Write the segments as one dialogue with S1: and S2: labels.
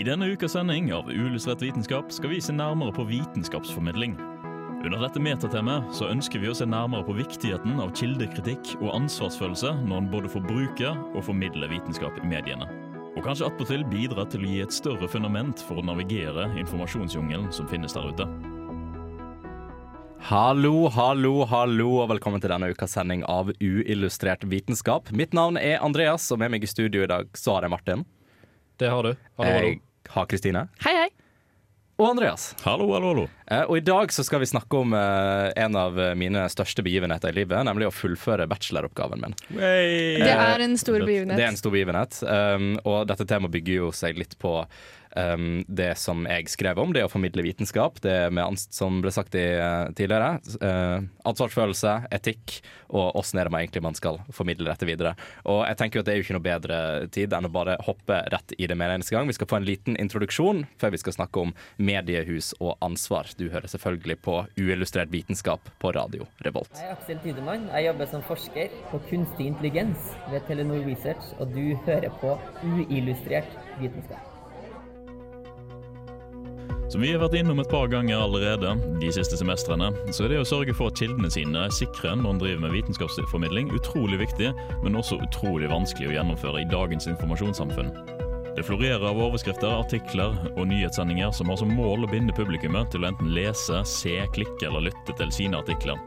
S1: I denne ukas sending av Uillustrert vitenskap skal vi se nærmere på vitenskapsformidling. Under dette metatemaet så ønsker vi å se nærmere på viktigheten av kildekritikk og ansvarsfølelse når en både forbruker og formidler vitenskap i mediene. Og kanskje attpåtil bidra til å gi et større fundament for å navigere informasjonsjungelen som finnes der ute.
S2: Hallo, hallo, hallo, og velkommen til denne ukas sending av Uillustrert vitenskap. Mitt navn er Andreas, og med meg i studio i dag så har jeg Martin.
S3: Det har du. Hallo, hallo.
S2: Jeg har Kristine.
S4: Hei, hei.
S2: Og Andreas.
S1: Hallo, hallo, hallo.
S2: Eh, og i dag så skal vi snakke om eh, en av mine største begivenheter i livet, nemlig å fullføre bacheloroppgaven min.
S4: Det er en stor begivenhet.
S2: Det er en stor begivenhet, um, og dette temaet bygger jo seg litt på um, det som jeg skrev om, det å formidle vitenskap. Det med, som ble sagt i, uh, tidligere. Uh, ansvarsfølelse, etikk, og åssen er det man egentlig man skal formidle dette videre. Og jeg tenker jo at det er jo ikke noe bedre tid enn å bare hoppe rett i det med en eneste gang. Vi skal få en liten introduksjon før vi skal snakke om mediehus og ansvar. Du hører selvfølgelig på Uillustrert vitenskap på radio Revolt.
S5: Jeg er Aksel Tidemann. Jeg jobber som forsker på kunstig intelligens ved Telenor Research, og du hører på uillustrert vitenskap.
S1: Som vi har vært innom et par ganger allerede de siste semestrene, så er det å sørge for at kildene sine er sikre når en driver med vitenskapsformidling utrolig viktig, men også utrolig vanskelig å gjennomføre i dagens informasjonssamfunn. Det florerer av overskrifter, artikler og nyhetssendinger som har som mål å binde publikummet til å enten lese, se, klikke eller lytte til sine artikler.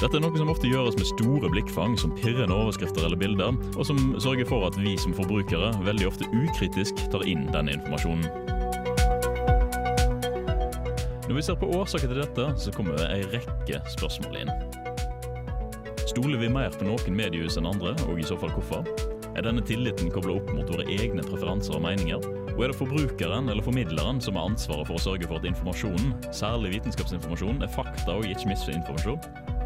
S1: Dette er noe som ofte gjøres med store blikkfang som pirrende overskrifter eller bilder, og som sørger for at vi som forbrukere veldig ofte ukritisk tar inn denne informasjonen. Når vi ser på årsaker til dette, så kommer det ei rekke spørsmål inn. Stoler vi mer på noen mediehus enn andre, og i så fall hvorfor? Er denne tilliten kobla opp mot våre egne preferanser og meninger? Og er det forbrukeren eller formidleren som har ansvaret for å sørge for at informasjonen, særlig vitenskapsinformasjon, er fakta og ikke misinformasjon?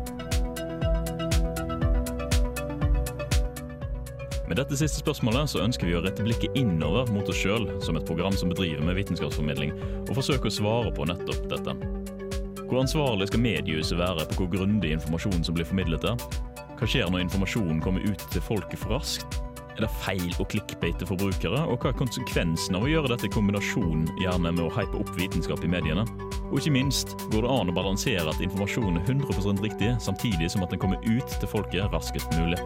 S1: Med dette siste spørsmålet så ønsker vi å rette blikket innover mot oss sjøl som et program som bedriver med vitenskapsformidling, og forsøke å svare på nettopp dette. Hvor ansvarlig skal mediehuset være på hvor grundig informasjonen som blir formidlet er? Hva skjer når informasjonen kommer ut til folket for raskt? Er det feil å klikkbeite forbrukere, og hva er konsekvensen av å gjøre dette i kombinasjon gjerne med å hype opp vitenskap i mediene? Og ikke minst, går det an å balansere at informasjonen er 100% riktig, samtidig som at den kommer ut til folket raskest mulig?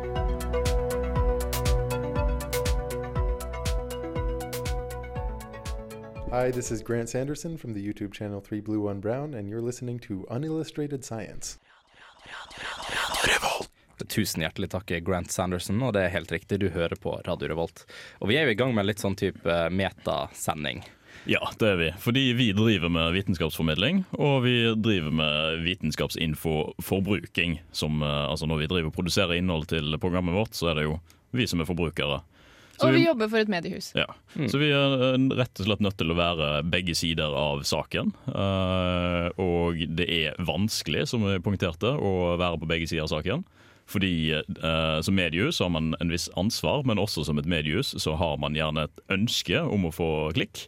S6: Hi, this is Grant Sanderson from the YouTube channel 3 Blue 1 Brown, and you're listening to Unillustrated Science.
S2: Tusen hjertelig takk, Grant Sanderson, og det er helt riktig, du hører på Radio Revolt. Og vi er jo i gang med litt sånn type eh, metasending.
S1: Ja, det er vi. Fordi vi driver med vitenskapsformidling, og vi driver med vitenskapsinfoforbruking. Som, eh, altså når vi driver og produserer innhold til programmet vårt, så er det jo vi som er forbrukere. Så
S4: Og vi jobber for et mediehus.
S1: Ja. Så vi er eh, rett og slett nødt til å være begge sider av saken. Uh, og det er vanskelig, som vi poengterte, å være på begge sider av saken. Fordi uh, som mediehus har man en viss ansvar, men også som et mediehus så har man gjerne et ønske om å få klikk.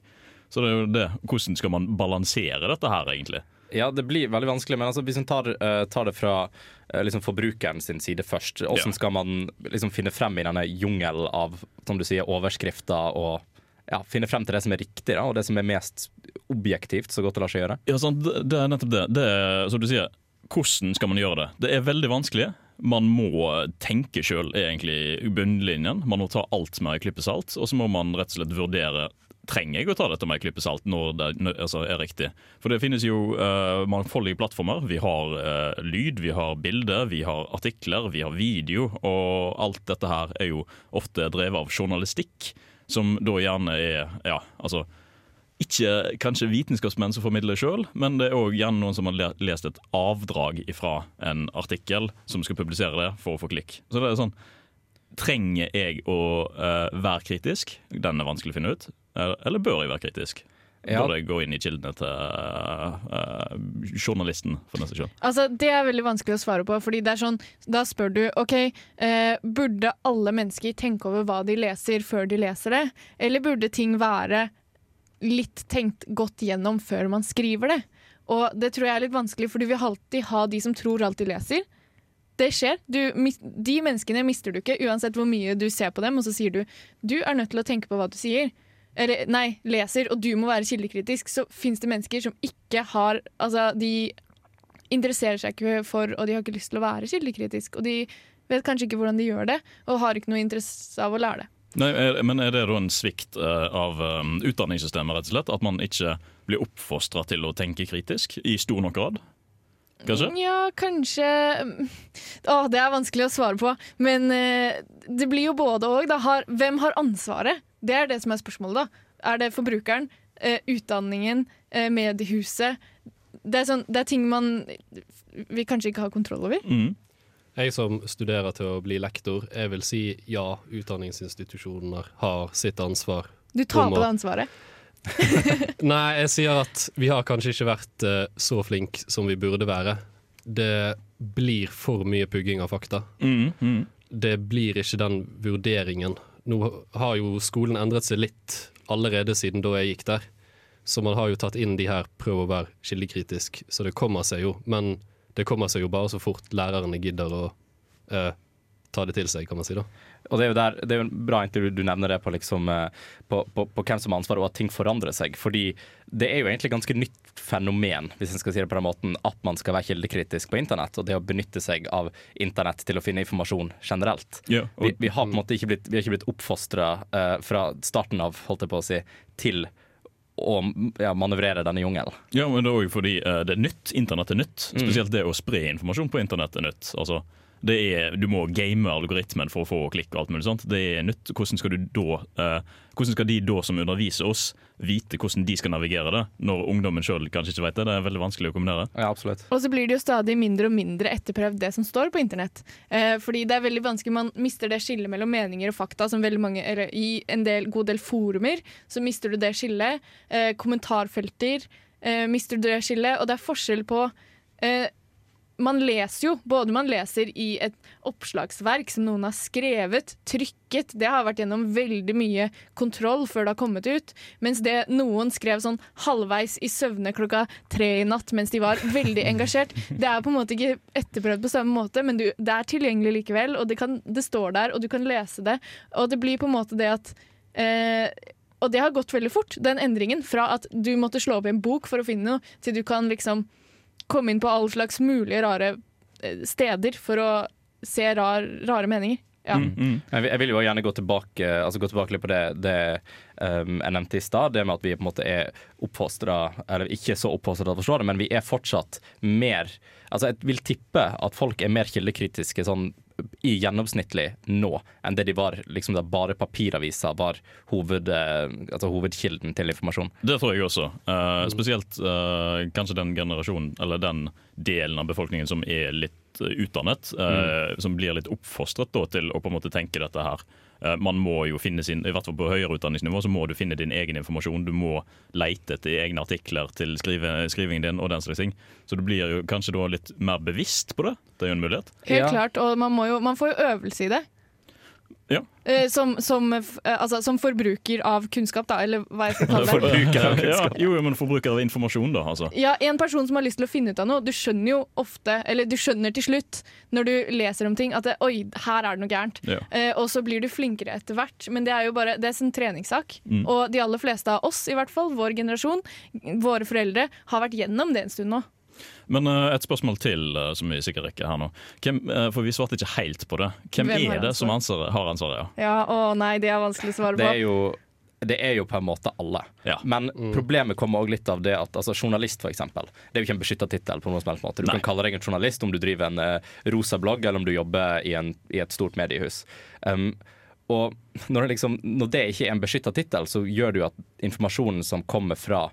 S1: Så det er jo det, hvordan skal man balansere dette her, egentlig?
S2: Ja, det blir veldig vanskelig, men altså, hvis en tar, uh, tar det fra liksom forbrukeren sin side først, hvordan skal man liksom finne frem i denne jungelen av som du sier, overskrifter og ja, finne frem til det som er riktig, da, og det som er mest objektivt, så godt det lar seg gjøre?
S1: Ja, sant, det, er nettopp det. det er, som du sier, hvordan skal man gjøre det? Det er veldig vanskelig. Man må tenke sjøl, egentlig, bunnlinjen. Man må ta alt med i klype salt, og så må man rett og slett vurdere Trenger jeg å ta dette med en klype salt når det altså, er riktig? For det finnes jo uh, mangfoldige plattformer. Vi har uh, lyd, vi har bilder, vi har artikler, vi har video. Og alt dette her er jo ofte drevet av journalistikk, som da gjerne er ja, altså ikke kanskje vitenskapsmenn som formidler sjøl, men det er òg gjerne noen som har lest et avdrag fra en artikkel som skal publisere det for å få klikk. Så det er sånn Trenger jeg å uh, være kritisk? Den er vanskelig å finne ut. Eller bør jeg være kritisk?
S2: Ja.
S1: Bør jeg gå inn i kildene til uh, uh, journalisten for neste sjøl?
S4: Altså, Det er veldig vanskelig å svare på. Fordi det er sånn, Da spør du ok, uh, burde alle mennesker tenke over hva de leser før de leser det, eller burde ting være litt tenkt godt gjennom før man skriver det? Og det tror jeg er litt vanskelig, for du vil alltid ha de som tror alt de leser. Det skjer. Du, de menneskene mister du ikke, uansett hvor mye du ser på dem, og så sier du du er nødt til å tenke på hva du sier. Eller, nei, leser, og du må være kildekritisk, så fins det mennesker som ikke har Altså, de interesserer seg ikke for, og de har ikke lyst til å være kildekritisk. Og de vet kanskje ikke hvordan de gjør det, og har ikke noe interesse av å lære det.
S1: Nei, er, men er det da en svikt uh, av um, utdanningssystemet, rett og slett? At man ikke blir oppfostra til å tenke kritisk i stor nok grad? Kanskje?
S4: Ja, kanskje Å, det er vanskelig å svare på. Men eh, det blir jo både og. Hvem har ansvaret? Det er det som er spørsmålet, da. Er det forbrukeren? Eh, utdanningen? Eh, mediehuset? Det er, sånn, det er ting man vi kanskje ikke har kontroll over.
S1: Mm.
S3: Jeg som studerer til å bli lektor, jeg vil si ja, utdanningsinstitusjoner har sitt ansvar.
S4: Du tar på deg ansvaret.
S3: Nei, jeg sier at vi har kanskje ikke vært uh, så flink som vi burde være. Det blir for mye pugging av fakta.
S1: Mm, mm.
S3: Det blir ikke den vurderingen. Nå har jo skolen endret seg litt allerede siden da jeg gikk der. Så man har jo tatt inn de her 'prøv å være kildekritisk', så det kommer seg jo. Men det kommer seg jo bare så fort lærerne gidder å uh, ta det til seg, kan man si da.
S2: Og det er jo der, det er jo bra egentlig du nevner det på, liksom, eh, på, på, på hvem som har ansvaret, og at ting forandrer seg. Fordi det er jo egentlig et ganske nytt fenomen, hvis en skal si det på den måten, at man skal være kildekritisk på internett, og det å benytte seg av internett til å finne informasjon generelt. Vi,
S1: og,
S2: vi har på en måte ikke blitt, vi har ikke blitt oppfostra uh, fra starten av, holdt jeg på å si, til å ja, manøvrere denne jungelen.
S1: ja, men det er òg fordi uh, det er nytt. Internett er nytt.
S2: Mm.
S1: Spesielt det å spre informasjon på internett er nytt. Altså, er, du må game algoritmen for å få klikk og alt mulig sånt. Det er nytt. Hvordan skal, du da, uh, hvordan skal de da som underviser oss, vite hvordan de skal navigere det, når ungdommen sjøl kanskje ikke vet det? Det er veldig vanskelig å kombinere.
S2: Ja, absolutt.
S4: Og så blir det jo stadig mindre og mindre etterprøvd det som står på internett. Eh, fordi det er veldig vanskelig, man mister det skillet mellom meninger og fakta som veldig mange, eller i en del, god del forumer, så mister du det skillet. Eh, kommentarfelter eh, mister du det skillet, og det er forskjell på eh, man leser jo, både man leser i et oppslagsverk som noen har skrevet, trykket, det har vært gjennom veldig mye kontroll før det har kommet ut, mens det noen skrev sånn halvveis i søvne klokka tre i natt mens de var veldig engasjert, det er på en måte ikke etterprøvd på samme måte, men du, det er tilgjengelig likevel, og det, kan, det står der, og du kan lese det, og det blir på en måte det at eh, og det har gått veldig fort, den endringen fra at du måtte slå opp i en bok for å finne noe, til du kan liksom komme inn på alle slags mulige rare eh, steder for å se rar, rare meninger. Ja.
S1: Mm, mm.
S2: Jeg vil jo gjerne gå tilbake, altså gå tilbake litt på det, det um, jeg nevnte i stad. Det med at vi på en måte er oppfostra, eller ikke så oppfostra til å forstå det, men vi er fortsatt mer Altså jeg vil tippe at folk er mer kildekritiske sånn i gjennomsnittlig nå enn det de var liksom da bare papiraviser var hoved, eh, altså hovedkilden til informasjon.
S1: Det tror jeg også. Uh, spesielt uh, kanskje den generasjonen, eller den delen av befolkningen som er litt utdannet. utdannet. mm. Som blir litt oppfostret da, til å på en måte tenke dette her. Eh, man må jo finne sin, i hvert fall på høyere utdanningsnivå så må du finne din egen informasjon. Du må leite etter egne artikler til skrive, skrivingen din og den slags ting. Så du blir jo kanskje da litt mer bevisst på det. Det er jo en mulighet.
S4: Helt
S2: Ja.
S4: klart, og man, må jo, man får jo øvelse i det.
S1: Ja.
S4: Eh, som, som, eh, altså, som forbruker av kunnskap, da, eller hva jeg skal kalle det.
S2: Forbruker av kunnskap.
S1: jo, jo, men forbruker av informasjon, da. altså.
S4: Ja, En person som har lyst til å finne ut av noe, du skjønner jo ofte, eller du skjønner til slutt når du leser om ting, at det, oi, her er det noe gærent.
S1: Ja.
S4: Eh, og så blir du flinkere etter hvert, men det er jo bare det er en treningssak.
S1: Mm.
S4: Og de aller fleste av oss, i hvert fall, vår generasjon, våre foreldre, har vært gjennom det en stund nå.
S1: Men uh, et spørsmål til uh, som vi sikkert rekker her nå. Hvem, uh, for vi svarte ikke helt på det. Hvem,
S4: Hvem
S1: er det som
S4: ansvar?
S1: har ansvaret? Ja?
S4: Ja, å nei, det er vanskelig å svare
S2: Det
S4: på.
S2: er jo det er jo på en måte alle.
S1: Ja.
S2: Men problemet kommer også litt av det at altså, journalist, eksempel, det er jo ikke en beskytta tittel. Du
S1: Nei.
S2: kan kalle deg en journalist om du driver en uh, rosa blogg, eller om du jobber i, en, i et stort mediehus. Um, og når det, liksom, når det ikke er en beskytta tittel, så gjør det jo at informasjonen som kommer fra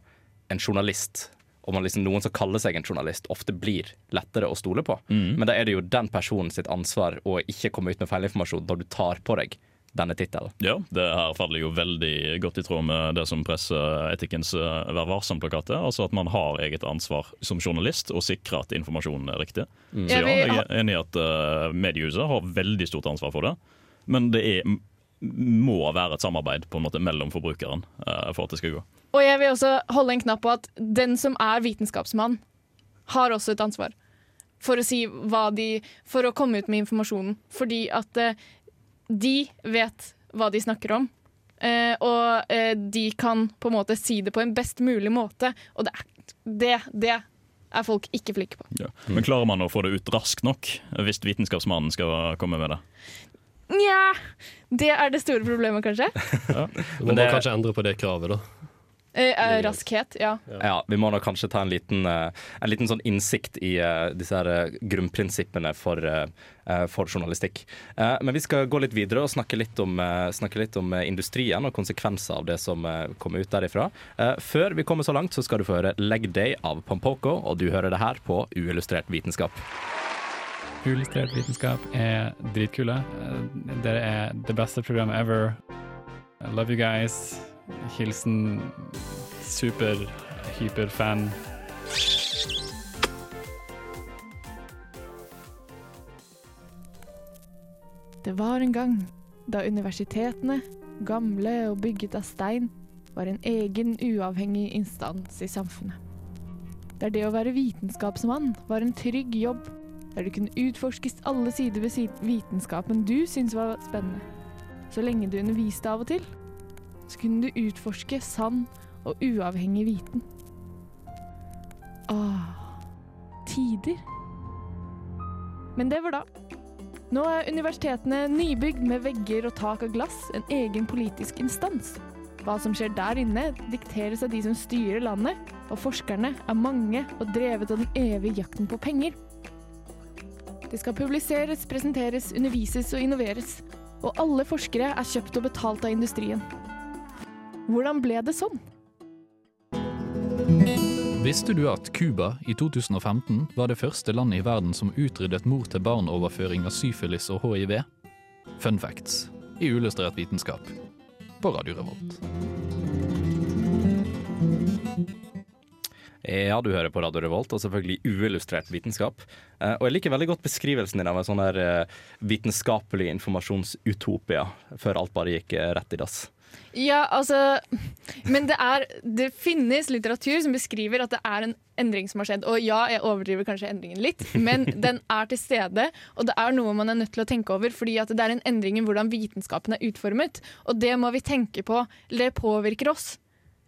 S2: en journalist, og man liksom, noen som kaller seg en journalist, ofte blir lettere å stole på. Men da er det jo den personen sitt ansvar å ikke komme ut med feilinformasjon når du tar på deg denne tittelen.
S1: Ja, det her faller jo veldig godt i tråd med det som presseetikkens eh, Vær varsom-plakat er. Altså at man har eget ansvar som journalist å sikre at informasjonen er riktig. Så
S4: Ja,
S1: jeg er enig i at uh, mediehuset har veldig stort ansvar for det. Men det er, må være et samarbeid på en måte mellom forbrukeren eh, for at det skal gå.
S4: Og jeg vil også holde en knapp på at den som er vitenskapsmann, har også et ansvar for å si hva de For å komme ut med informasjonen. Fordi at eh, de vet hva de snakker om. eh, og de kan på en måte si det på en best mulig måte. Og det er, det, det er folk ikke flinke på.
S1: Ja. Men klarer man å få det ut raskt nok hvis vitenskapsmannen skal komme med det?
S4: Nja, det er det store problemet, kanskje.
S3: Du må
S2: Men det-
S3: man kanskje endre på det kravet, da.
S4: Eh, eh, raskhet, ja.
S2: Ja, Vi må da kanskje ta en liten, eh, en liten sånn innsikt i uh, disse her eh, grunnprinsippene for, eh, for journalistikk. Uh, Men vi skal gå litt videre og snakke litt om, snakke litt om industrien og konsekvenser av det som kommer ut derifra. Eh, Før vi kommer så langt, så skal du få høre 'Leg Day' av Pampoko, og du hører det her på Uillustrert vitenskap.
S7: Uillustrert vitenskap er dritkule. Dere er det beste programmet ever. I love you guys. Hilsen super, hyperfan.
S4: Det var en gang da universitetene, gamle og bygget av stein, var en egen uavhengig instans i samfunnet. Der det å være vitenskapsmann var en trygg jobb, der det kunne utforskes alle sider ved vitenskapen du syntes var spennende. Så lenge du underviste av og til, så kunne du utforske sann og uavhengig viten. Åh, tider. Men det var da. Nå er universitetene nybygd med vegger og tak av glass, en egen politisk instans. Hva som skjer der inne, dikteres av de som styrer landet, og forskerne er mange og drevet av den evige jakten på penger. Det skal publiseres, presenteres, undervises og innoveres. Og alle forskere er kjøpt og betalt av industrien. Hvordan ble det sånn?
S8: Visste du at Cuba i 2015 var det første landet i verden som utryddet mor-til-barn-overføring av syfilis og hiv? Fun facts i Uillustrert vitenskap på Radio Revolt.
S2: Ja, du hører på Radio Revolt, og selvfølgelig uillustrert vitenskap. Eh, og jeg liker veldig godt beskrivelsen din av en sånn der eh, vitenskapelig informasjonsutopia, før alt bare gikk eh, rett i dass.
S4: Ja, altså Men det er Det finnes litteratur som beskriver at det er en endring som har skjedd. Og ja, jeg overdriver kanskje endringen litt, men den er til stede. Og det er noe man er nødt til å tenke over, fordi det er en endring i hvordan vitenskapen er utformet. Og det må vi tenke på. Det påvirker oss.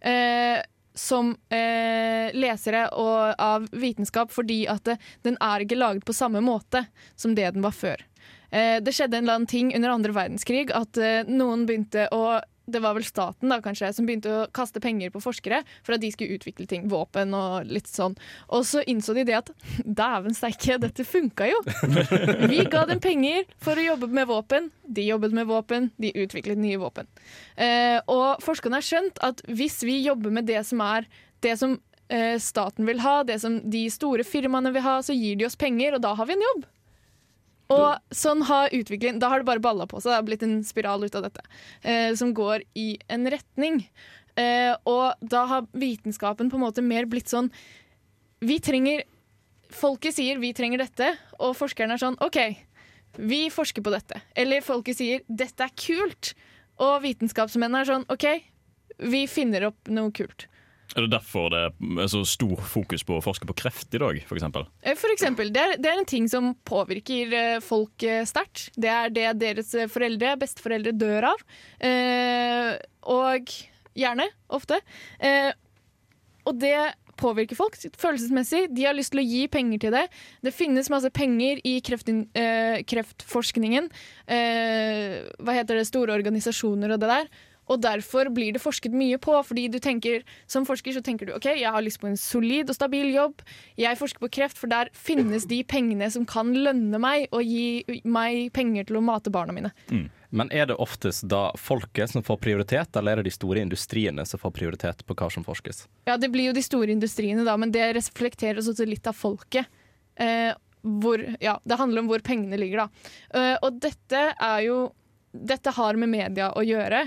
S4: Eh, som eh, lesere og av vitenskap, fordi at det, den er ikke laget på samme måte som det den var før. Eh, det skjedde en eller annen ting under andre verdenskrig, at eh, noen begynte å det var vel staten da kanskje som begynte å kaste penger på forskere for at de skulle utvikle ting, våpen og litt sånn. Og så innså de det at dæven steike, dette funka jo! Vi ga dem penger for å jobbe med våpen, de jobbet med våpen, de utviklet nye våpen. Eh, og forskerne har skjønt at hvis vi jobber med det som er det som eh, staten vil ha, det som de store firmaene vil ha, så gir de oss penger, og da har vi en jobb. Og sånn har utviklingen Da har det bare balla på seg. Det har blitt en spiral ut av dette. Eh, som går i en retning. Eh, og da har vitenskapen på en måte mer blitt sånn Vi trenger Folket sier vi trenger dette, og forskerne er sånn OK, vi forsker på dette. Eller folket sier dette er kult, og vitenskapsmennene er sånn OK, vi finner opp noe kult.
S1: Er det derfor det er så stor fokus på å forske på kreft i dag, f.eks.?
S4: Eh, For eksempel, det er, det er en ting som påvirker eh, folk eh, sterkt. Det er det deres foreldre, besteforeldre, dør av. Eh, og gjerne, ofte. Eh, og det påvirker folk følelsesmessig. De har lyst til å gi penger til det. Det finnes masse penger i kreft, eh, kreftforskningen. Hva heter det, store organisasjoner og det der. Og derfor blir det forsket mye på, fordi du tenker, som forsker så tenker du ok, jeg har lyst på en solid og stabil jobb. Jeg forsker på kreft, for der finnes de pengene som kan lønne meg og gi meg penger til å mate barna mine.
S2: Men er det oftest da folket som får prioritet, eller er det de store industriene som får prioritet på hva som forskes?
S4: Ja, det blir jo de store industriene, da, men det reflekterer også litt av folket. Eh, hvor, ja, det handler om hvor pengene ligger, da. Eh, og dette er jo Dette har med media å gjøre.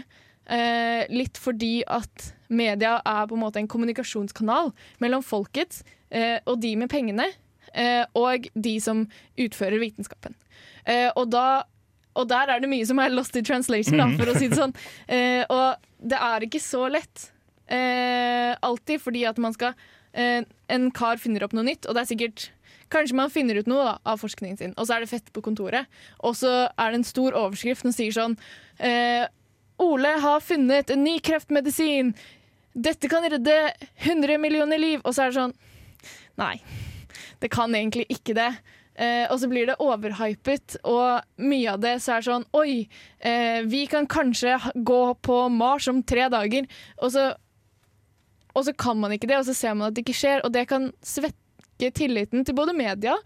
S4: Eh, litt fordi at media er på en måte en kommunikasjonskanal mellom folket eh, og de med pengene, eh, og de som utfører vitenskapen. Eh, og, da, og der er det mye som er lost in translation, da, for å si det sånn. Eh, og det er ikke så lett. Eh, alltid fordi at man skal eh, En kar finner opp noe nytt, og det er sikkert Kanskje man finner ut noe da, av forskningen sin, og så er det fett på kontoret. Og så er det en stor overskrift som sier sånn eh, Ole har funnet en ny kreftmedisin. Dette kan redde 100 millioner liv. Og så er det sånn Nei, det kan egentlig ikke det. Eh, og så blir det overhypet, og mye av det så er sånn Oi, eh, vi kan kanskje gå på Mars om tre dager. Og så, og så kan man ikke det, og så ser man at det ikke skjer. Og det kan svekke tilliten til både media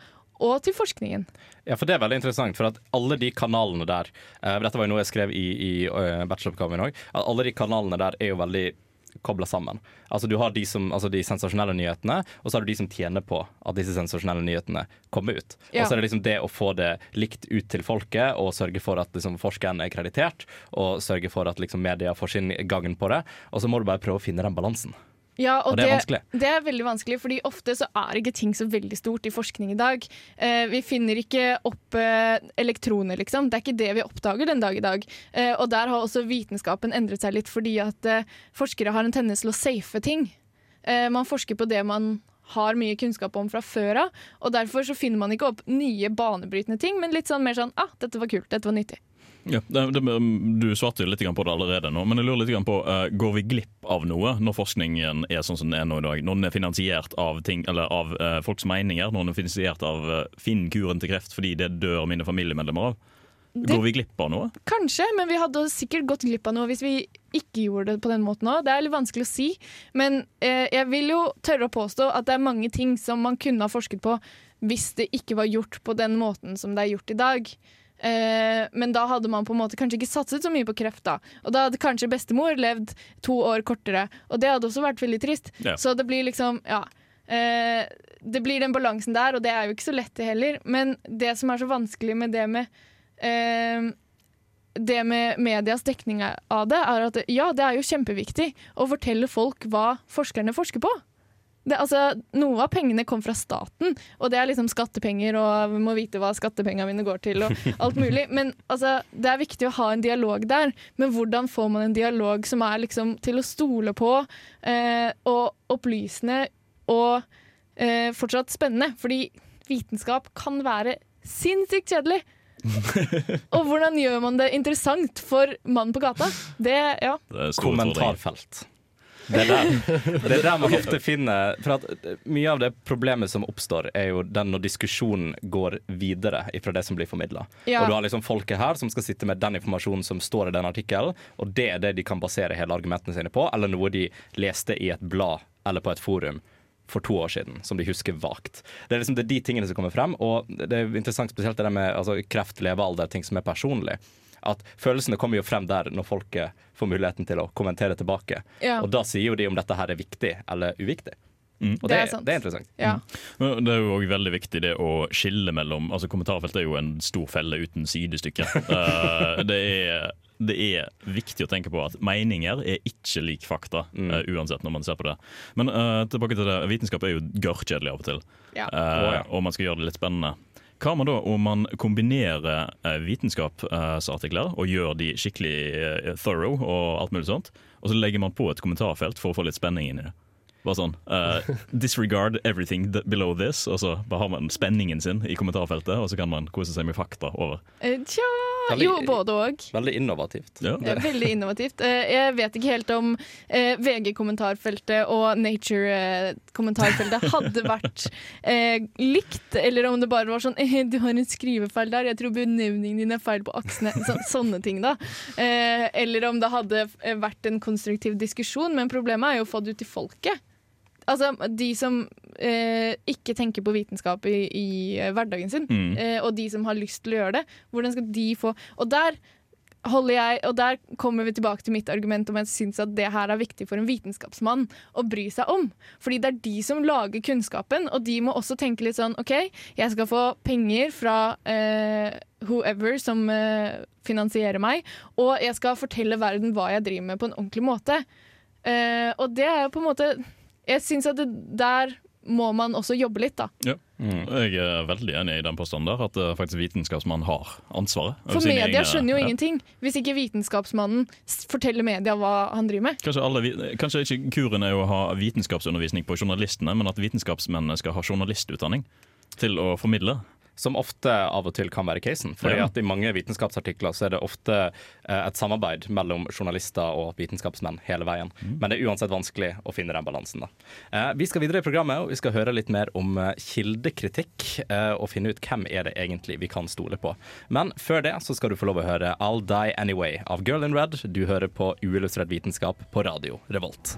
S4: og til forskningen.
S2: Ja, for det er veldig interessant, for at alle de kanalene der uh, Dette var jo noe jeg skrev i, i eh, bacheloroppgaven òg. At alle de kanalene der er jo veldig kobla sammen. Altså Du har de, som, altså de sensasjonelle nyhetene, og så har du de som tjener på at disse sensasjonelle nyhetene kommer ut.
S4: Ja.
S2: Og så er det liksom det å få det likt ut til folket, og sørge for at liksom, forskeren er kreditert, og sørge for at liksom, media får sin gagn på det. Og så må du bare prøve å finne den balansen.
S4: Ja, og,
S2: Og det er vanskelig.
S4: Det er veldig vanskelig, fordi ofte så er ikke ting så veldig stort i forskning i dag. Eh, vi finner ikke opp eh, elektroner, liksom. Det er ikke det vi oppdager den dag i dag. Eh, og der har også vitenskapen endret seg litt, fordi at eh, forskere har en tendens til å safe ting. Eh, man forsker på det man har mye kunnskap om fra før av, og derfor så finner man ikke opp nye banebrytende ting, men litt sånn mer sånn ah, dette var kult, dette var nyttig.
S1: Ja, det, det, du svarte litt på det allerede nå, men jeg lurer litt på uh, Går vi glipp av noe når forskningen er sånn som den er nå i dag? Når den er finansiert av, ting, eller av uh, folks meninger, når den er finansiert av uh, 'finn kuren til kreft fordi det dør mine familiemedlemmer av'?
S4: Det-
S1: Går vi glipp av noe?
S4: Kanskje, men vi hadde sikkert gått glipp av noe hvis vi ikke gjorde det på den måten òg. Det er litt vanskelig å si. Men eh, jeg vil jo tørre å påstå at det er mange ting som man kunne ha forsket på hvis det ikke var gjort på den måten som det er gjort i dag. Eh, men da hadde man på en måte kanskje ikke satset så mye på kreft. da Og da hadde kanskje bestemor levd to år kortere, og det hadde også vært veldig trist.
S1: Ja.
S4: Så det blir liksom, ja eh, Det blir den balansen der, og det er jo ikke så lett det heller. Men det som er så vanskelig med det med eh, det med medias dekning av det, er at ja, det er jo kjempeviktig å fortelle folk hva forskerne forsker på. Det, altså, noe av pengene kom fra staten, og det er liksom skattepenger, og vi må vite hva skattepengene mine går til, og alt mulig. Men altså, det er viktig å ha en dialog der. Men hvordan får man en dialog som er liksom til å stole på, eh, og opplysende og eh, fortsatt spennende? Fordi vitenskap kan være sinnssykt kjedelig. og hvordan gjør man det interessant for mannen på gata? Det, ja.
S1: Det er.
S2: Kommentarfelt. Det er, der, det er der man ofte finner For at Mye av det problemet som oppstår, er jo den når diskusjonen går videre fra det som blir formidla.
S4: Ja.
S2: Og du har liksom folket her som skal sitte med den informasjonen som står i den artikkelen, og det er det de kan basere hele argumentene sine på, eller noe de leste i et blad eller på et forum for to år siden, som de husker vagt. Det er liksom det er de tingene som kommer frem, og det er interessant spesielt det der med altså, kreft, levealder, ting som er personlig. At følelsene kommer jo frem der når folket får muligheten til å kommentere tilbake.
S4: Ja.
S2: Og da sier jo de om dette her er viktig eller uviktig. Og
S4: Det
S2: det,
S4: er sant.
S2: det er interessant.
S4: ja.
S1: Mm. Det er jo også veldig viktig det å skille mellom altså Kommentarfeltet er jo en stor felle uten sidestykke. uh, det, er, det er viktig å tenke på at meninger er ikke lik fakta, eh, uansett når man ser på det. Men uh, tilbake til det, vitenskap er jo gørrkjedelig av og til,
S4: Ja.
S2: Å, ja.
S1: og man skal gjøre det litt spennende. Hva med da om man kombinerer eh, vitenskapsartikler og gjør de skikkelig eh, thorough og alt mulig sånt, og så legger man på et kommentarfelt for å få litt spenning inn i det? Bare sånn uh, Disregard everything below this, og så bare har man spenningen sin i kommentarfeltet, og så kan man kose seg med fakta over.
S4: Tja
S2: Veldig-
S4: Jo, både òg.
S2: Veldig innovativt.
S1: Ja.
S4: Veldig innovativt. Eh, Jeg vet ikke helt om eh, VG-kommentarfeltet og Nature-kommentarfeltet hadde vært eh, likt, eller om det bare var sånn 'Du har en skrivefeil der, jeg tror benevningen din er feil på aksene'. Så, sånne ting, da. Eh, eller om det hadde vært en konstruktiv diskusjon, men problemet er jo å få det ut til folket. Altså, De som eh, ikke tenker på vitenskap i, i eh, hverdagen sin,
S1: Mm.
S4: eh, og de som har lyst til å gjøre det, hvordan skal de få Og der holder jeg, og der kommer vi tilbake til mitt argument om jeg syns at det her er viktig for en vitenskapsmann å bry seg om. Fordi det er de som lager kunnskapen, og de må også tenke litt sånn OK, jeg skal få penger fra eh, whoever som eh, finansierer meg, og jeg skal fortelle verden hva jeg driver med på en ordentlig måte. Eh, og det er jo på en måte Jeg syns at det der må man også jobbe litt, da.
S1: Ja. Jeg er veldig enig i den påstanden der, at eh, faktisk vitenskapsmannen har ansvaret.
S4: For media
S1: egne-
S4: skjønner jo
S1: ja.
S4: ingenting hvis ikke vitenskapsmannen forteller media hva han driver med.
S1: Kanskje, alle, kanskje ikke kuren er å ha vitenskapsundervisning på journalistene, men at vitenskapsmennene skal ha journalistutdanning til å formidle.
S2: Som ofte av og til kan være casen. Fordi
S1: Ja.
S2: at I mange vitenskapsartikler så er det ofte eh, et samarbeid mellom journalister og vitenskapsmenn hele veien. Men det er uansett vanskelig å finne den balansen. da. Eh, vi skal videre i programmet og vi skal høre litt mer om eh, kildekritikk. og finne ut hvem er det egentlig vi kan stole på. Men før det så skal du få lov å høre I'll Die Anyway av Girl in Red. Du hører på Uillustrert vitenskap på radio Revolt.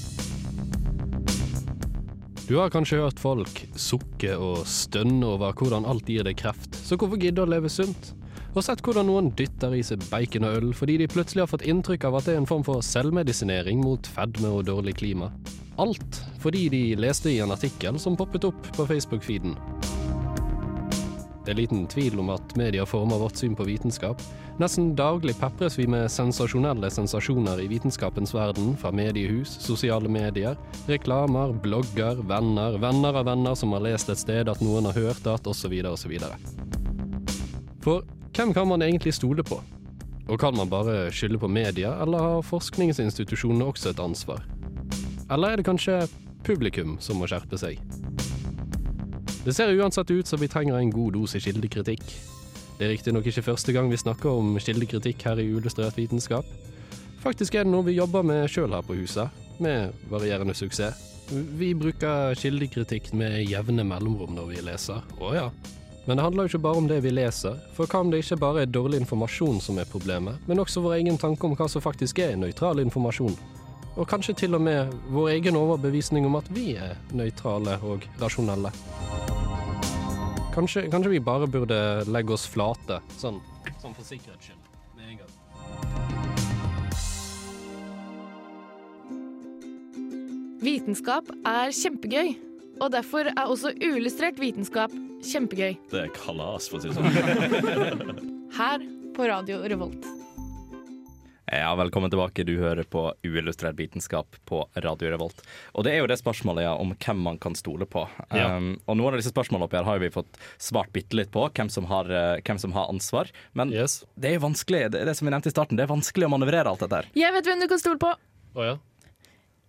S3: Du har kanskje hørt folk sukke og stønne over hvordan alt gir deg kreft, så hvorfor gidde å leve sunt? Og sett hvordan noen dytter i seg bacon og øl fordi de plutselig har fått inntrykk av at det er en form for selvmedisinering mot fedme og dårlig klima. Alt fordi de leste i en artikkel som poppet opp på Facebook-feeden. Det er liten tvil om at media former vårt syn på vitenskap. Nesten daglig pepres vi med sensasjonelle sensasjoner i vitenskapens verden, fra mediehus, sosiale medier, reklamer, blogger, venner, venner av venner som har lest et sted at noen har hørt at, osv., osv. For hvem kan man egentlig stole på? Og kan man bare skylde på media, eller har forskningsinstitusjonene også et ansvar? Eller er det kanskje publikum som må skjerpe seg? Det ser uansett ut som vi trenger en god dose kildekritikk. Det er riktignok ikke første gang vi snakker om kildekritikk her i Uillustrert vitenskap. Faktisk er det noe vi jobber med sjøl her på huset, med varierende suksess. Vi bruker kildekritikk med jevne mellomrom når vi leser, å ja. Men det handler jo ikke bare om det vi leser, for hva om det ikke bare er dårlig informasjon som er problemet, men også vår egen tanke om hva som faktisk er nøytral informasjon? Og kanskje til og med vår egen overbevisning om at vi er nøytrale og rasjonelle. Kanskje, kanskje vi bare burde legge oss flate, sånn, sånn for sikkerhets skyld. Med en gang.
S4: Vitenskap er kjempegøy, og derfor er også uillustrert vitenskap kjempegøy.
S1: Det er kalas, for å si det sånn.
S4: Her på Radio Revolt.
S2: Ja, Velkommen tilbake. Du hører på Uillustrert vitenskap på Radio Revolt. Og det er jo det spørsmålet ja, om hvem man kan stole på.
S3: Ja.
S2: Um, og noen av disse spørsmålene oppi her har jo vi fått svart bitte litt på, hvem som har, uh, hvem som har ansvar. Men
S3: Yes.
S2: det er jo vanskelig, det, det som vi nevnte i starten, det er vanskelig å manøvrere alt dette her.
S4: Jeg vet hvem du kan stole på.
S3: Å ja?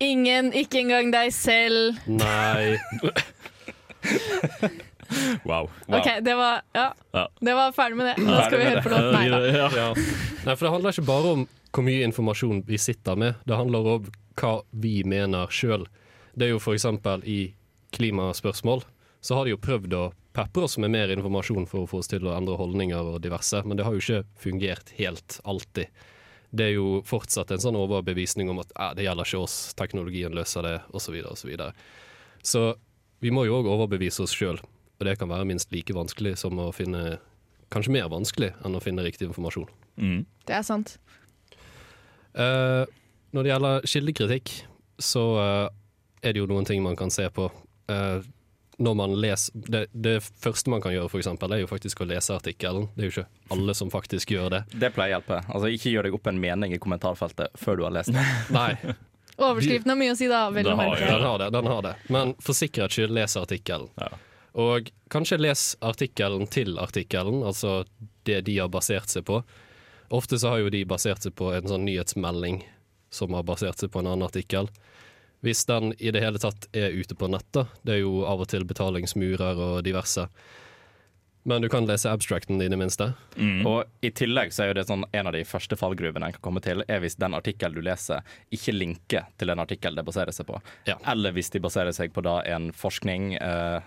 S4: Ingen, ikke engang deg selv.
S3: Nei.
S1: Wow.
S4: OK, det var Ja,
S1: Ja.
S4: det var ferdig med det. Nå skal vi høre på låten. Nei da.
S1: Ja.
S3: Ja. Nei, for det handler ikke bare om hvor mye informasjon vi sitter med, det handler om hva vi mener sjøl. Det er jo eksempel i klimaspørsmål, så har de jo prøvd å pepre oss med mer informasjon for å få oss til å endre holdninger og diverse, men det har jo ikke fungert helt alltid. Det er jo fortsatt en sånn overbevisning om at eh, det gjelder ikke oss, teknologien løser det, osv. Så, videre, og så, så vi må jo òg overbevise oss sjøl, og det kan være minst like vanskelig som å finne Kanskje mer vanskelig enn å finne riktig informasjon.
S1: Mm.
S4: Det er sant.
S3: Eh, når det gjelder kildekritikk, så uh, er det jo noen ting man kan se på. Uh, når man leser det, det første man kan gjøre, for eksempel, er jo faktisk å lese artikkelen. Det er jo ikke alle som faktisk gjør det.
S2: Det pleier å hjelpe. Altså, Ikke gjør deg opp en mening i kommentarfeltet før du har lest det.
S3: Nei,
S4: Overskriften har mye å si, da.
S1: Den har
S3: den har det. Den har det. Men for sikkerhets skyld, les artikkelen.
S1: Ja.
S3: Og kanskje les artikkelen til artikkelen, altså det de har basert seg på. Ofte så har jo de basert seg på en sånn nyhetsmelding som har basert seg på en annen artikkel. Hvis den i det hele tatt er ute på nettet, det er jo av og til betalingsmurer og diverse. Men du kan lese abstracten i det minste.
S1: Mm.
S2: Og I tillegg så er jo det sånn en av de første fallgruvene en kan komme til, er hvis den artikkelen du leser, ikke linker til den artikkelen det baserer seg på.
S3: Ja.
S2: Eller hvis de baserer seg på da en forskning uh,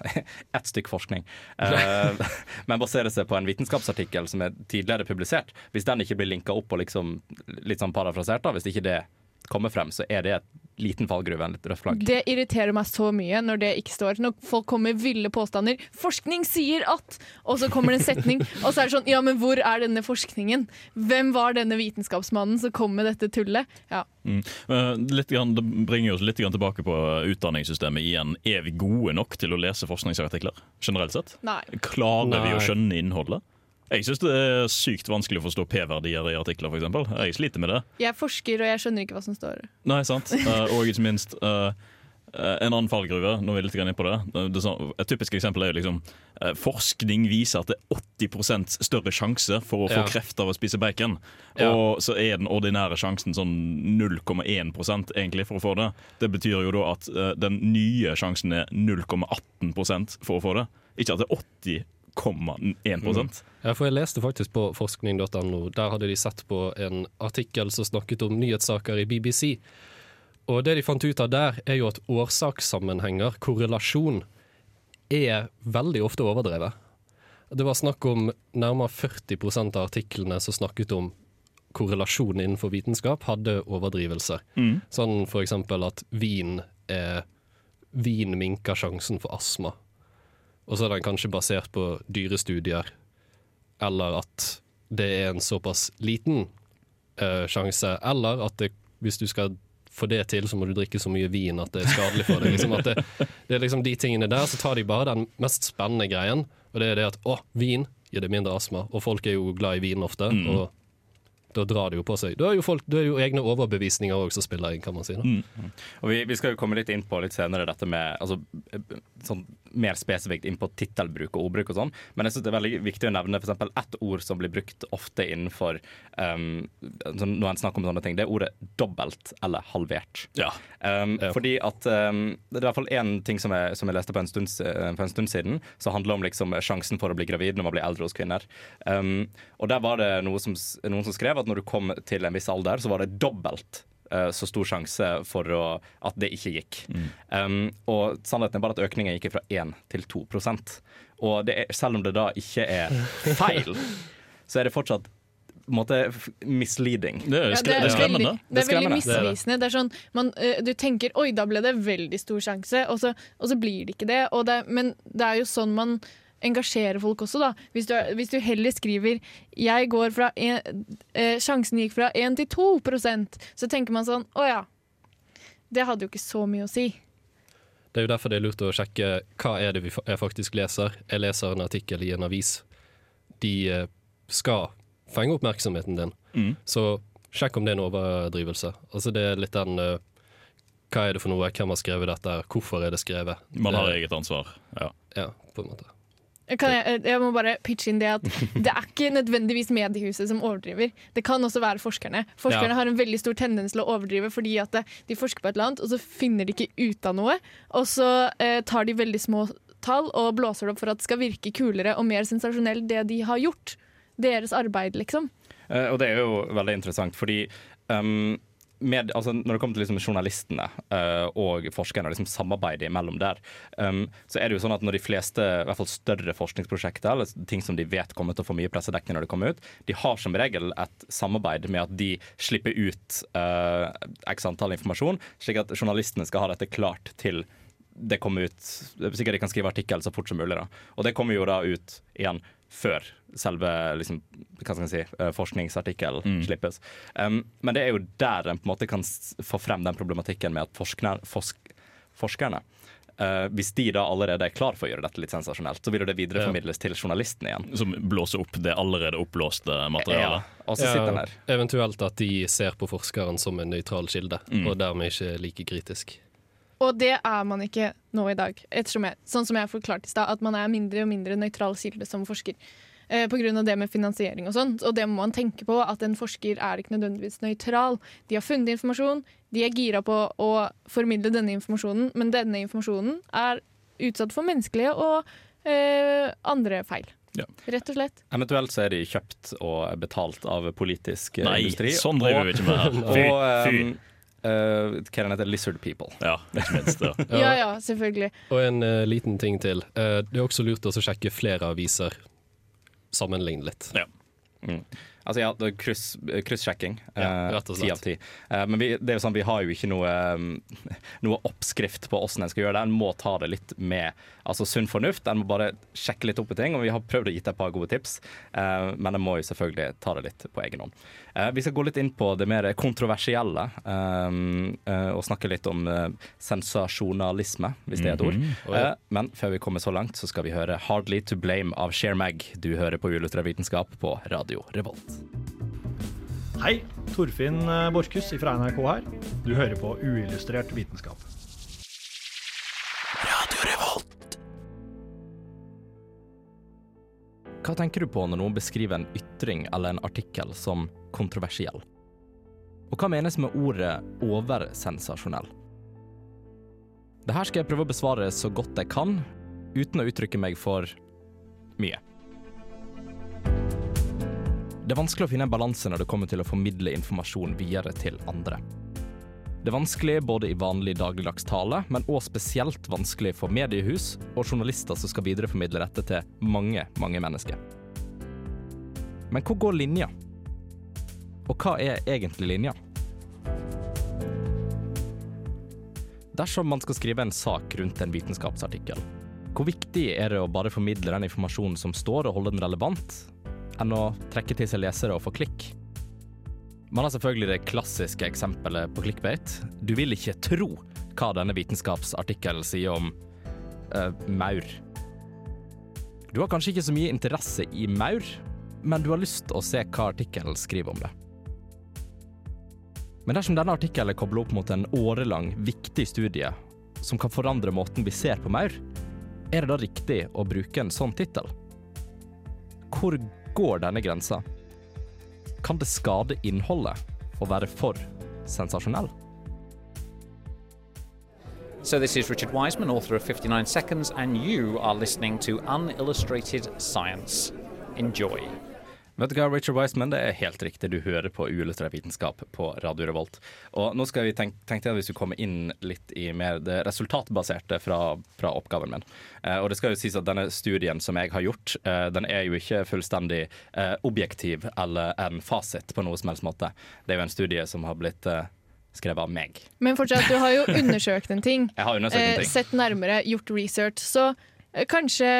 S2: Ett stykk forskning. Uh, men baserer seg på en vitenskapsartikkel som er tidligere publisert. Hvis den ikke blir linka opp og liksom litt sånn parafrasert, da, hvis ikke det kommer frem, så er det et liten fallgruve, litt rødt flagg.
S4: Det irriterer meg så mye når det ikke står. Når folk kommer med ville påstander. 'Forskning sier at' Og så kommer det en setning, og så er det sånn Ja, men hvor er denne forskningen? Hvem var denne vitenskapsmannen som kom med dette tullet? Ja.
S1: Mm. Eh, Litt grann, det bringer oss litt grann tilbake på utdanningssystemet igjen. Er vi gode nok til å lese forskningsartikler generelt sett?
S4: Nei.
S1: Klarer vi å skjønne innholdet? Jeg syns det er sykt vanskelig å forstå P-verdier i artikler, f.eks. Jeg sliter med det.
S4: Jeg forsker, og jeg skjønner ikke hva som står.
S1: Nei, sant. Eh, og ikke minst eh, eh, en annen fallgruve. Nå er vi litt inn på det. Det er Et typisk eksempel er jo liksom forskning viser at det er 80% større sjanse for å få
S3: Ja.
S1: kreft av å spise bacon.
S3: Ja.
S1: Og så er den ordinære sjansen sånn 0,1% egentlig for å få det. Det betyr jo da at den nye sjansen er 0,18% for å få det. Ikke at det er 80,1
S3: Ja, for jeg leste faktisk på forskning.no. Der hadde de sett på en artikkel som snakket om nyhetssaker i BBC. Og det de fant ut av der, er jo at årsakssammenhenger, korrelasjon, er veldig ofte overdrevet. Det var snakk om nærmere 40% av artiklene som snakket om korrelasjon innenfor vitenskap, hadde overdrivelser.
S1: Mm.
S3: Sånn for eksempel at vin er Vin minker sjansen for astma. Og så er den kanskje basert på dyrestudier, eller at det er en såpass liten uh, sjanse, eller at det, hvis du skal få det til, så må du drikke så mye vin at det er skadelig for deg. Liksom det, det er liksom de tingene der, så tar de bare den mest spennende greien, og det er det at å, vin gir det mindre astma, og folk er jo glad i vin ofte,
S1: Mm.
S3: og da drar det jo på seg. Da er jo, folk, da er jo egne overbevisninger òg som spiller inn, kan man si.
S1: Mm.
S2: Og vi, vi skal jo komme litt inn på litt senere dette med altså, eh, sånn mer spesifikt inn på tittelbruk og ordbruk og sånn, men jeg synes det er veldig viktig å nevne eksempel ett ord som blir brukt ofte innenfor um, sånn, når en snakker om sånne ting. Det er ordet dobbelt eller halvert.
S1: Ja.
S2: Um, Fordi at um, Det er i hvert fall én ting som jeg, som jeg leste på en, stund, på en stund siden, som handler om liksom, sjansen for å bli gravid når man blir eldre hos kvinner. Um, og Der var det noe som, noen som skrev at når du kom til en viss alder, så var det dobbelt eh, så stor sjanse for å, at det ikke gikk. Um, og sannheten er bare at økningen gikk fra 1 til 2 Og det er, selv om det da ikke er feil, så er det fortsatt på måte misleading.
S1: Det er,
S4: Ja,
S1: det er skremmende.
S4: Veldig, det er veldig misvisende. Det er sånn, man, eh, du tenker oi, da ble det veldig stor sjanse, og så, og så blir det ikke det. Og det. Men det er jo sånn man engasjerer folk også, da. Hvis du, hvis du heller skriver jeg går fra en, eh, sjansen gikk fra 1 til 2% så tenker man sånn å ja. Det hadde jo ikke så mye å si.
S3: Det er jo derfor det er lurt å sjekke hva er det jeg faktisk leser. Jeg leser en artikkel i en avis. De eh, skal fenge oppmerksomheten din.
S1: Mm.
S3: Så sjekk om det er en overdrivelse. Altså det er litt den eh, Hva er det for noe? Hvem har skrevet dette? Hvorfor er det skrevet?
S1: Man har
S3: Det-
S1: eget ansvar. Ja.
S3: Ja, på en måte.
S4: Jeg, jeg må bare pitche inn det at det er ikke nødvendigvis mediehuset som overdriver. Det kan også være forskerne. Forskerne
S3: Ja.
S4: har en veldig stor tendens til å overdrive fordi at de forsker på et eller annet, og så finner de ikke ut av noe. Og så eh, tar de veldig små tall og blåser det opp for at det skal virke kulere og mer sensasjonelt det de har gjort. Deres arbeid, liksom.
S2: Eh, og det er jo veldig interessant, fordi um, med, altså, når det kommer til liksom, journalistene uh, og forskerne, liksom samarbeidet imellom der, um, så er det jo sånn at når de fleste i hvert fall større forskningsprosjekter, eller ting som de vet kommer til å få mye pressedekning når det kommer ut, de har som regel et samarbeid med at de slipper ut uh, x antall informasjon, slik at journalistene skal ha dette klart til det kommer ut Sikkert de kan skrive artikkel så fort som mulig. da. Og det kommer jo da ut igjen før selve liksom, hva skal si, eh, mm. slippes. Um, men det er jo der en på en måte kan få frem den problematikken med at forskner, forsk, forskerne Uh, Hvis de da allerede er klar for å gjøre dette litt sensasjonelt, så vil det videreformidles til journalistene igjen.
S1: Som blåser opp det allerede oppblåste materialet.
S2: Ja, og så sitter den her.
S3: Eventuelt at de ser på forskeren som en nøytral kilde,
S1: Mm.
S3: og dermed ikke like kritisk.
S4: Og det er man ikke nå i dag, ettersom jeg, sånn som jeg forklarte i stad, at man er mindre og mindre nøytral kilde som forsker. Eh, av det med finansiering og sånt. Og det må man tenke på, at en forsker er ikke nødvendigvis nøytral. De har funnet informasjon, de er gira på å formidle denne informasjonen, men denne informasjonen er utsatt for menneskelige og eh, andre feil.
S1: Ja.
S4: Rett og slett.
S2: Eventuelt så er de kjøpt og betalt av politisk eh,
S1: Nei,
S2: industri.
S1: sånn driver
S2: og-
S1: vi ikke med her. Fy,
S2: og,
S1: fy.
S2: um, eh, hva er den heter? Lizard people.
S1: Ja, ikke minst. Ja.
S4: Ja ja, selvfølgelig.
S3: Og en uh, liten ting til. Uh, det er også lurt å sjekke flere aviser. Sammenligne litt.
S1: Ja.
S2: Mm. Altså ja, det er kryss- kryssjekking.
S3: Ja,
S2: eh,
S3: rett og
S2: Ti
S3: slett.
S2: av ti. Eh, Men vi, det er jo sånn, vi har jo ikke noe, um, noe oppskrift på hvordan en skal gjøre det. En må ta det litt med altså sunn fornuft. En må bare sjekke litt opp i ting. Og vi har prøvd å gi deg et par gode tips, eh, men en må jo selvfølgelig ta det litt på egen hånd. Eh, Vi skal gå litt inn på det mer kontroversielle um, eh, og snakke litt om eh, sensasjonalisme, hvis det er et ord.
S1: Mhm.
S2: Eh, Men før vi kommer så langt, så skal vi høre 'Hardly To Blame' av Share Mag. Du hører på Uillustrert vitenskap på Radio Revolt.
S9: Hei, Torfinn Borchhus fra NRK her. Du hører på Uillustrert vitenskap.
S2: Hva tenker du på når noen beskriver en ytring eller en artikkel som kontroversiell? Og hva menes med ordet oversensasjonell? Det her skal jeg prøve å besvare så godt jeg kan, uten å uttrykke meg for mye. Det er vanskelig å finne en balanse når det kommer til å formidle informasjon videre til andre. Det er vanskelig både i vanlig dagligdags tale, men òg spesielt vanskelig for mediehus og journalister som skal videreformidle dette til mange, mange mennesker. Men hvor går linja? Og hva er egentlig linja? Dersom man skal skrive en sak rundt en vitenskapsartikkel, hvor viktig er det å bare formidle den informasjonen som står, og holde den relevant, enn å trekke til seg lesere og få klikk? Man har selvfølgelig det klassiske eksempelet på clickbait. Du vil ikke tro hva denne vitenskapsartikkelen sier om uh, maur. Du har kanskje ikke så mye interesse i maur, men du har lyst til å se hva artikkelen skriver om det. Men dersom denne artikkelen er koblet opp mot en årelang, viktig studie som kan forandre måten vi ser på maur, er det da riktig å bruke en sånn tittel? Hvor går denne grensa? Kan det skade innholdet å være for sensasjonell?
S10: So, this is Richard Wiseman, author of 59 Seconds, and you are listening to Unillustrated Science. Enjoy.
S2: Vet du hva, Richard Wiseman, det er helt riktig. Du hører på uillustrert vitenskap på Radio Revolt. Og nå skal vi tenk, tenkte jeg at vi skulle komme inn litt i mer det resultatbaserte fra, fra oppgaven min. Eh, og det skal jo sies at denne studien som jeg har gjort, eh, den er jo ikke fullstendig eh, objektiv eller en fasit på noe som helst måte. Det er jo en studie som har blitt eh, skrevet av meg.
S4: Men fortsatt, du har jo undersøkt en ting.
S2: Jeg har undersøkt en ting.
S4: sett nærmere, gjort research. Så eh, kanskje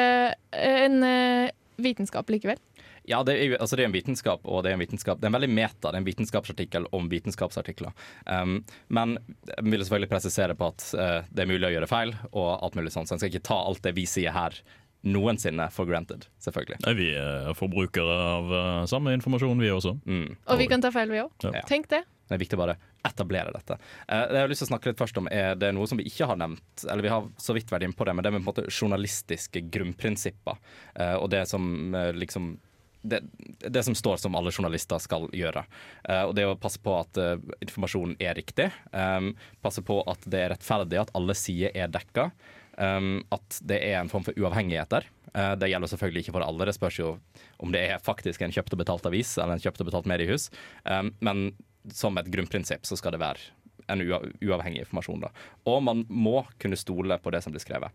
S4: en eh, vitenskap likevel.
S2: Ja, det er, altså det er en vitenskap, og det er en vitenskap Det er en veldig meta, det er en vitenskapsartikkel om vitenskapsartikler. Um, men jeg vil selvfølgelig presisere på at uh, det er mulig å gjøre feil, og alt mulig sånt. Så en skal ikke ta alt det vi sier her noensinne for granted, selvfølgelig.
S1: Nei, Vi er forbrukere av uh, samme informasjon, vi også.
S2: Mm.
S4: Og vi kan ta feil, vi òg.
S1: Ja.
S4: Tenk det.
S2: Det er viktig å bare etablere dette. Eh, det jeg har lyst til å snakke litt først om er det noe som vi ikke har nevnt, eller vi har så vidt vært inne på det, men det med på en måte journalistiske grunnprinsipper. eh, og det som eh, liksom det, det som står som alle journalister skal gjøre. Uh, og det å passe på at uh, informasjonen er riktig. Um, passe på at det er rettferdig, at alle sider er dekka. Um, at det er en form for uavhengighet der. Uh, det gjelder selvfølgelig ikke for alle. Det spørs jo om det er faktisk en kjøpt og betalt avis eller en kjøpt og betalt mediehus. Um, men som et grunnprinsipp så skal det være en uavhengig informasjon. Da. Og man må kunne stole på det som blir skrevet.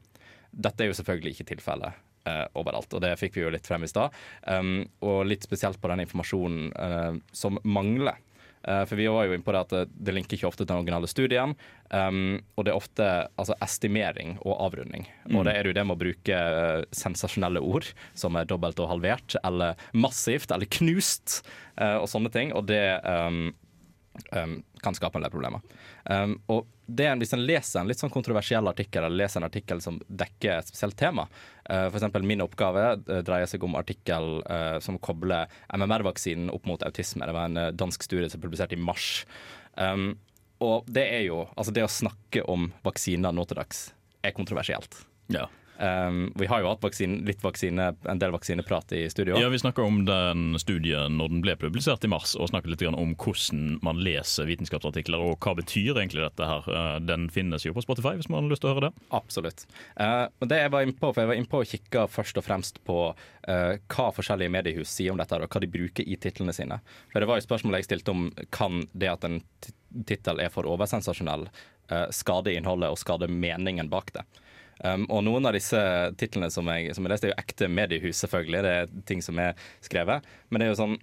S2: Dette er jo selvfølgelig ikke tilfellet eh, overalt, og det fikk vi jo litt frem i stad. Um, og litt spesielt på den informasjonen uh, som mangler. Uh, for vi var jo inne på det at det, det linker ikke ofte til den originale studien. Um, og det er ofte altså, estimering og avrunding.
S1: Mm.
S2: Og det er jo det med å bruke uh, sensasjonelle ord som er dobbelt og halvert, eller massivt, eller knust, uh, og sånne ting. Og det um, um, kan skape en del problemer. Og en, Hvis en leser en litt sånn kontroversiell artikkel, eller leser en artikkel som dekker et spesielt tema uh, F.eks. min oppgave uh, dreier seg om artikkel uh, som kobler MMR-vaksinen opp mot autisme. Det var en dansk studie som publiserte publisert i mars. Um, og det er jo Altså, det å snakke om vaksiner nå til dags er kontroversielt.
S1: Ja.
S2: Um, vi har jo hatt vaksine, litt vaksine, en del vaksineprat i studio.
S1: Ja, Vi snakka om den studien når den ble publisert i mars, og snakket litt om hvordan man leser vitenskapsartikler, og hva betyr egentlig dette her. Eh, Den finnes jo på Spotify hvis man har lyst til å høre det.
S2: Absolutt. Uh, det jeg var inne på, for jeg var inne på å kikke først og fremst på uh, hva forskjellige mediehus sier om dette, og hva de bruker i titlene sine. For det var jo spørsmålet jeg stilte om kan det at en ti- tittel er for oversensasjonell, uh, skade innholdet og skade meningen bak det. Um, og noen av disse titlene som jeg, som jeg leste, er jo ekte mediehus, selvfølgelig. Det er ting som er skrevet. Men det er jo sånn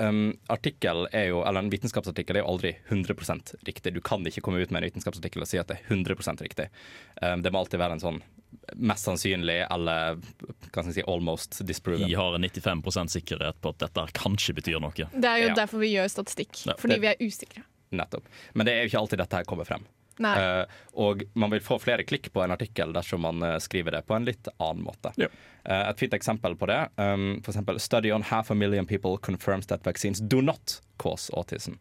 S2: um, artikkel er jo, eller en vitenskapsartikkel er jo aldri 100% riktig. Du kan ikke komme ut med en vitenskapsartikkel og si at det er 100 riktig. Um, det må alltid være en sånn mest sannsynlig eller kan jeg si, almost disproven.
S1: Vi har en 95% sikkerhet på at dette kanskje betyr noe.
S4: Det er jo
S2: Ja.
S4: derfor vi gjør statistikk.
S2: Ja.
S4: Fordi
S2: Det-
S4: vi er usikre.
S2: Nettopp. Men det er jo ikke alltid dette her kommer frem.
S4: Nei.
S2: Eh, og man vil få flere klikk på en artikkel dersom man eh, skriver det på en litt annen måte. Eh, et fint eksempel på det, um, for eksempel Study on half a million people confirms that vaccines do not cause autism.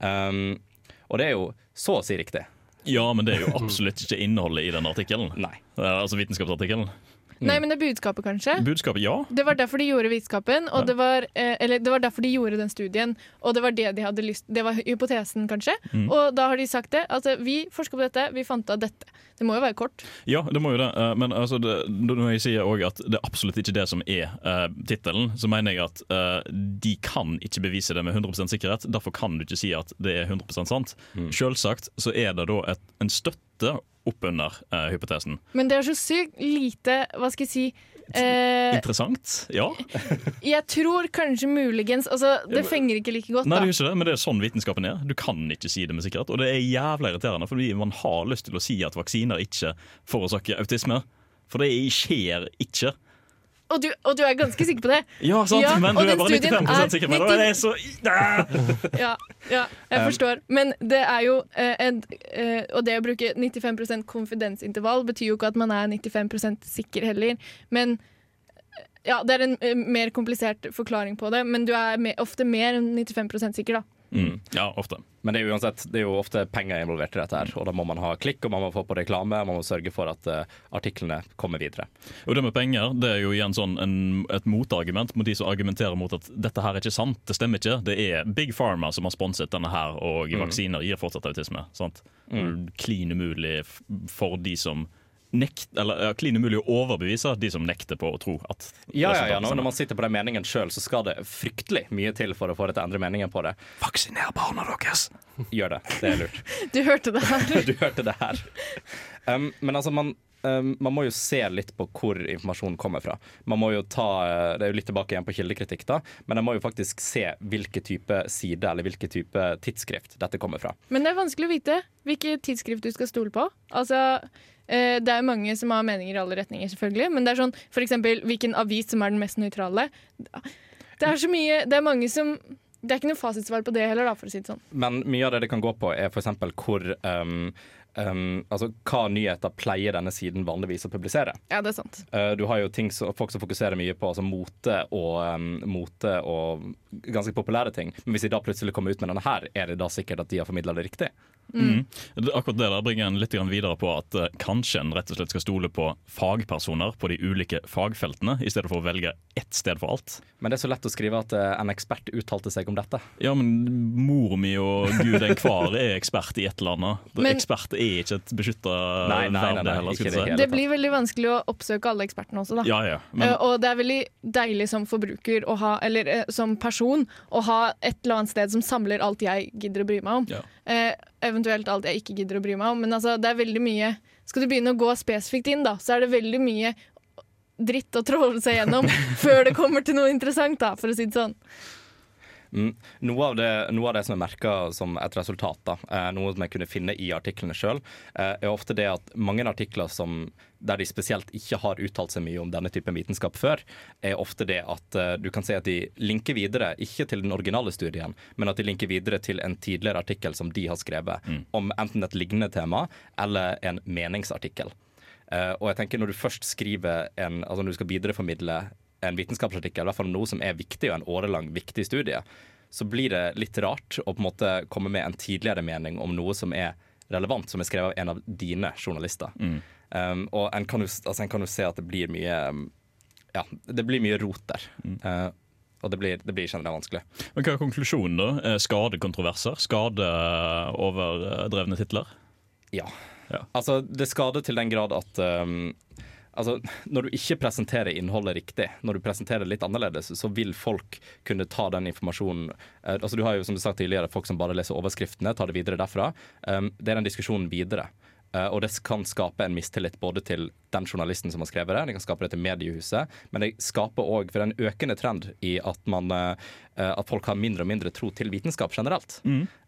S2: Um, og det er jo så å si riktig.
S1: Ja, men det er jo absolutt ikke innholdet i den artikkelen.
S2: Nei.
S1: Altså vitenskapsartikkelen.
S4: Nei, men det er budskapet, kanskje.
S1: Budskapet, ja.
S4: Det var derfor de gjorde vitenskapen, og
S1: Ja.
S4: det var, eh, eller det var derfor de gjorde den studien. Og det var det de hadde lyst Det var hypotesen, kanskje.
S1: Mm.
S4: Og da har de sagt det. Altså, vi forska på dette, vi fant av dette. Det må jo være kort.
S1: Ja, det må jo det. Eh, Men altså, det, når jeg sier òg at det er absolutt ikke det som er uh, tittelen, så mener jeg at eh, de kan ikke bevise det med 100% sikkerhet. Derfor kan du ikke si at det er 100% sant. Selvsagt så er det da et, en støtte oppunder uh, hypotesen.
S4: Men det er så sykt lite Hva skal jeg si eh,
S1: Interessant, ja.
S4: Jeg tror kanskje muligens Altså, det fenger ikke like godt,
S1: Nei, det er ikke det, men det er sånn vitenskapen er. Du kan ikke si det med sikkerhet. Og det er jævla irriterende, fordi man har lyst til å si at vaksiner ikke forårsaker autisme. For det skjer ikke.
S4: Og du, og du er ganske sikker på det?
S1: Ja, sant, men du er bare 95
S4: er
S1: sikker på det. Og det er så
S4: ja, ja, jeg
S1: Um,
S4: forstår. Men det er jo eh, en, eh, Og det å bruke 95 konfidensintervall betyr jo ikke at man er 95% sikker heller. Men ja, det er en eh, mer komplisert forklaring på det. Men du er ofte mer enn 95 sikker, da.
S1: Mm, ja, ofte.
S2: Men det er, uansett, det er jo ofte penger involvert i dette, her, og da må man ha klikk, og man må få på reklame, man må sørge for at uh, artiklene kommer videre.
S1: Og det med penger det er jo igjen sånn en, et motargument mot de som argumenterer mot at dette her er ikke sant. Det stemmer ikke. Det er Big Pharma som har sponset denne her, og
S2: Mm.
S1: vaksiner gir fortsatt autisme. Sant?
S2: Mm.
S1: Klin umulig for de som nekt, eller ja, klin umulig å overbevise de som nekter på å tro at
S2: Ja, ja, ja.
S1: resultatet
S2: Når, man sitter på den meningen sjøl, så skal det fryktelig mye til for å få deg til å endre meningen på det.
S1: Vaksiner barna deres!
S2: Gjør det. Det er lurt.
S4: Du hørte det her.
S2: du hørte det her. Um, men altså, man, um, man må jo se litt på hvor informasjonen kommer fra. Man må jo ta, uh, Det er jo litt tilbake igjen på kildekritikk, da, men man må jo faktisk se hvilke type side eller hvilke type tidsskrift dette kommer fra.
S4: Men det er vanskelig å vite hvilken tidsskrift du skal stole på. Altså, eh, det er mange som har meninger i alle retninger, selvfølgelig. Men det er sånn, for eksempel hvilken avis som er den mest nøytrale. Det er så mye Det er mange som Det er ikke noe fasitsvar på det heller, da, for å si det sånn.
S2: Men mye av det det kan gå på, er f.eks. hvor um, um, Altså hva nyheter pleier denne siden vanligvis å publisere.
S4: Ja, det er sant.
S2: Uh, du har jo ting som, folk som fokuserer mye på altså mote og, um, mote og ganske populære ting. Men hvis de da plutselig kommer ut med denne her, er det da sikkert at de har formidla det riktig?
S1: Mm. Det- Akkurat det der bringer en litt videre på at eh, kanskje en rett og slett skal stole på fagpersoner på de ulike fagfeltene, i stedet for å velge ett sted for alt.
S2: Men det er så lett å skrive at eh, en ekspert uttalte seg om dette.
S1: Ja, men mor mi og gud enhver er ekspert i et eller annet.
S4: Men-
S1: ekspert er ikke et beskytta verd heller,
S2: ikke det
S1: si.
S4: Det blir veldig vanskelig å oppsøke alle ekspertene også, da.
S1: Ja, ja. Men,
S4: Eh, og det er veldig deilig som forbruker å ha, eller som person å ha et eller annet sted som samler alt jeg gidder å bry meg om.
S1: Ja.
S4: Eh, eventuelt alt jeg ikke gidder å bry meg om. Men altså, det er veldig mye Skal du begynne å gå spesifikt inn, da, så er det veldig mye dritt å tråle seg gjennom før det kommer til noe interessant, da, for å si det sånn.
S2: Mm. Noe, av det, noe av det som er merka som et resultat, da, eh, noe som jeg kunne finne i artiklene sjøl, eh, er ofte det at mange artikler som, der de spesielt ikke har uttalt seg mye om denne typen vitenskap før, er ofte det at eh, du kan si at de linker videre, ikke til den originale studien, men at de linker videre til en tidligere artikkel som de har skrevet, om enten et lignende tema eller en meningsartikkel. Eh, og jeg tenker når du først skriver en, altså når du skal videreformidle en vitenskapsartikkel, i hvert fall noe som er viktig og en årelang viktig studie, så blir det litt rart å på en måte komme med en tidligere mening om noe som er relevant, som er skrevet av en av dine journalister. Um, og en kan, jo, altså en kan jo se at det blir mye um, Ja, det blir mye rot der. Uh, og det blir, det blir generelt vanskelig.
S1: men hva er konklusjonen, da? Eh, Skadekontroverser? Skadeoverdrevne titler?
S2: Ja. Altså, det skader til den grad at um, Altså, Når du ikke presenterer innholdet riktig, når du presenterer det litt annerledes, så vil folk kunne ta den informasjonen eh, altså Du har jo som du sa tidligere, folk som bare leser overskriftene, tar det videre derfra. Um, det er den diskusjonen videre. Uh, og det kan skape en mistillit både til den journalisten som har skrevet det, det kan skape det til mediehuset, men det skaper òg for en økende trend i at, man, uh, at folk har mindre og mindre tro til vitenskap generelt.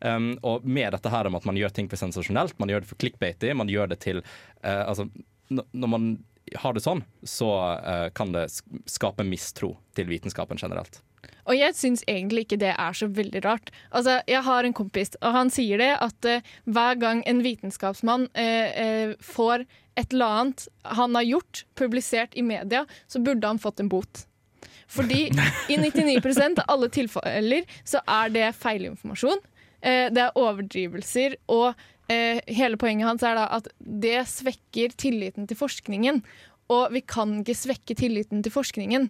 S2: Um, og med dette her om at man gjør ting for sensasjonelt, man gjør det for clickbaity, man gjør det til uh, Altså, når man har det sånn, så eh, kan det skape mistro til vitenskapen generelt.
S4: Og jeg syns egentlig ikke det er så veldig rart. Altså, Jeg har en kompis, og han sier det at uh, hver gang en vitenskapsmann uh, uh, får et eller annet han har gjort, publisert i media, så burde han fått en bot. Fordi i 99% av alle tilfeller så er det feilinformasjon. Det er overdrivelser, og hele poenget hans er da at det svekker tilliten til forskningen. Og vi kan ikke svekke tilliten til forskningen.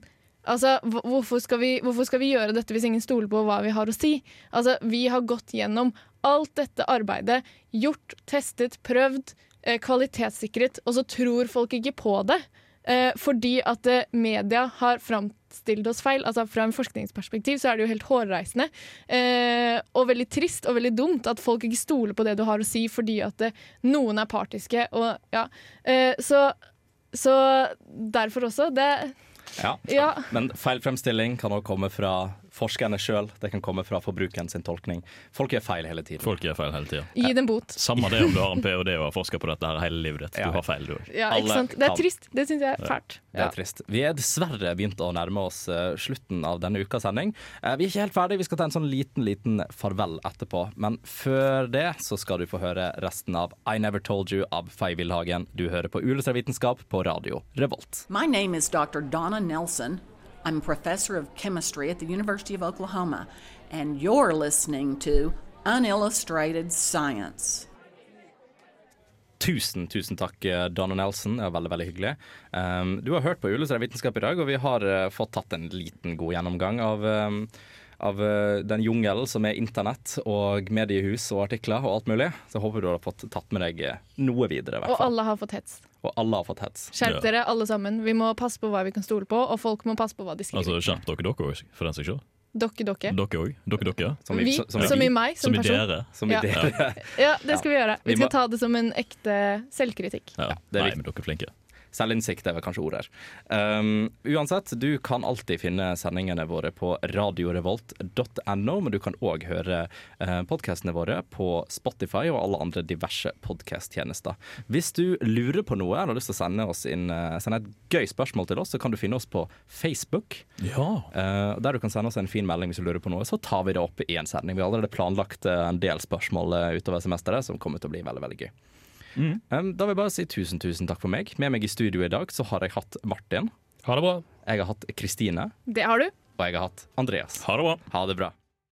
S4: Altså, hvorfor skal, vi, hvorfor skal vi gjøre dette hvis ingen stoler på hva vi har å si? Altså, vi har gått gjennom alt dette arbeidet, gjort, testet, prøvd, eh, kvalitetssikret, og så tror folk ikke på det. Eh, fordi at eh, media har framstilt oss feil. Altså Fra en forskningsperspektiv så er det jo helt hårreisende. Eh, og veldig trist og veldig dumt at folk ikke stoler på det du har å si fordi at det, noen er partiske. Og, ja. eh, så, så derfor også. Det
S2: Ja.
S4: Ja.
S2: Men fremstilling kan også komme fra forskerne sjøl. Det kan komme fra forbrukeren sin tolkning. Folk gjør feil hele tiden.
S1: Folk gjør feil hele tiden.
S4: Gi dem bot.
S1: Samme det om du har en ph.d. og har forska på dette her hele livet ditt. Du har feil, du òg.
S4: Ja, ikke sant? Det er trist. Det syns jeg er fælt.
S2: Det er trist. Vi er dessverre begynt å nærme oss eh, slutten av denne ukas sending. Eh, vi er ikke helt ferdig, vi skal ta en sånn liten liten farvel etterpå. Men før det så skal du få høre resten av I Never Told You av Fay Villhagen. Du hører på Uillustrert vitenskap på radio Revolt.
S11: My name is Dr. Donna Nelson. I'm a professor of chemistry at the University of Oklahoma, and you're listening to Unillustrated Science.
S2: Tusen, tusen takk, eh, Donna Nelson. Det var veldig veldig hyggelig. Um, du har hørt på Uillustrert vitenskap i dag, og vi har uh, fått tatt en liten god gjennomgang av, um, av uh, den jungelen som er internett og mediehus og artikler og alt mulig. Så jeg håper du har fått tatt med deg noe videre, i hvert
S4: Og alle har fått hets.
S2: Og alle har fått hets.
S4: Skjerp dere, alle sammen. Vi må passe på hva vi kan stole på, og folk må passe på hva de skriver.
S1: Altså, Skjerp dere dere òg, for den saks skyld.
S4: Dokke, dokke.
S1: Dere òg. Dere, dere.
S4: Som i- Vi, som i- som i meg, som
S1: som i dere.
S2: Som i
S4: Ja.
S2: dere.
S4: Ja, det skal vi gjøre.
S2: Vi
S4: Vi skal ta det som en ekte selvkritikk.
S1: Ja.
S2: det er
S1: Nei, men dere er flinke.
S2: Selvinnsikt er vel kanskje ordet her. Um, uansett, du kan alltid finne sendingene våre på radiorevolt.no, men du kan òg høre uh, podkastene våre på Spotify og alle andre diverse podkasttjenester. Hvis du lurer på noe eller har lyst til å sende, oss inn, uh, sende et gøy spørsmål til oss, så kan du finne oss på Facebook.
S1: Ja.
S2: Uh, der du kan sende oss en fin melding hvis du lurer på noe, så tar vi det opp i en sending. Vi har allerede planlagt eh, en del spørsmål eh, utover semesteret som kommer til å bli veldig, veldig gøy. Um, da vil jeg bare si tusen, tusen takk for meg. Med meg i studio i dag så har jeg hatt Martin.
S3: Ha det bra.
S2: Jeg har hatt Kristine.
S4: Det har du.
S2: Og jeg har hatt Andreas.
S1: Ha det bra.
S2: Ha det bra.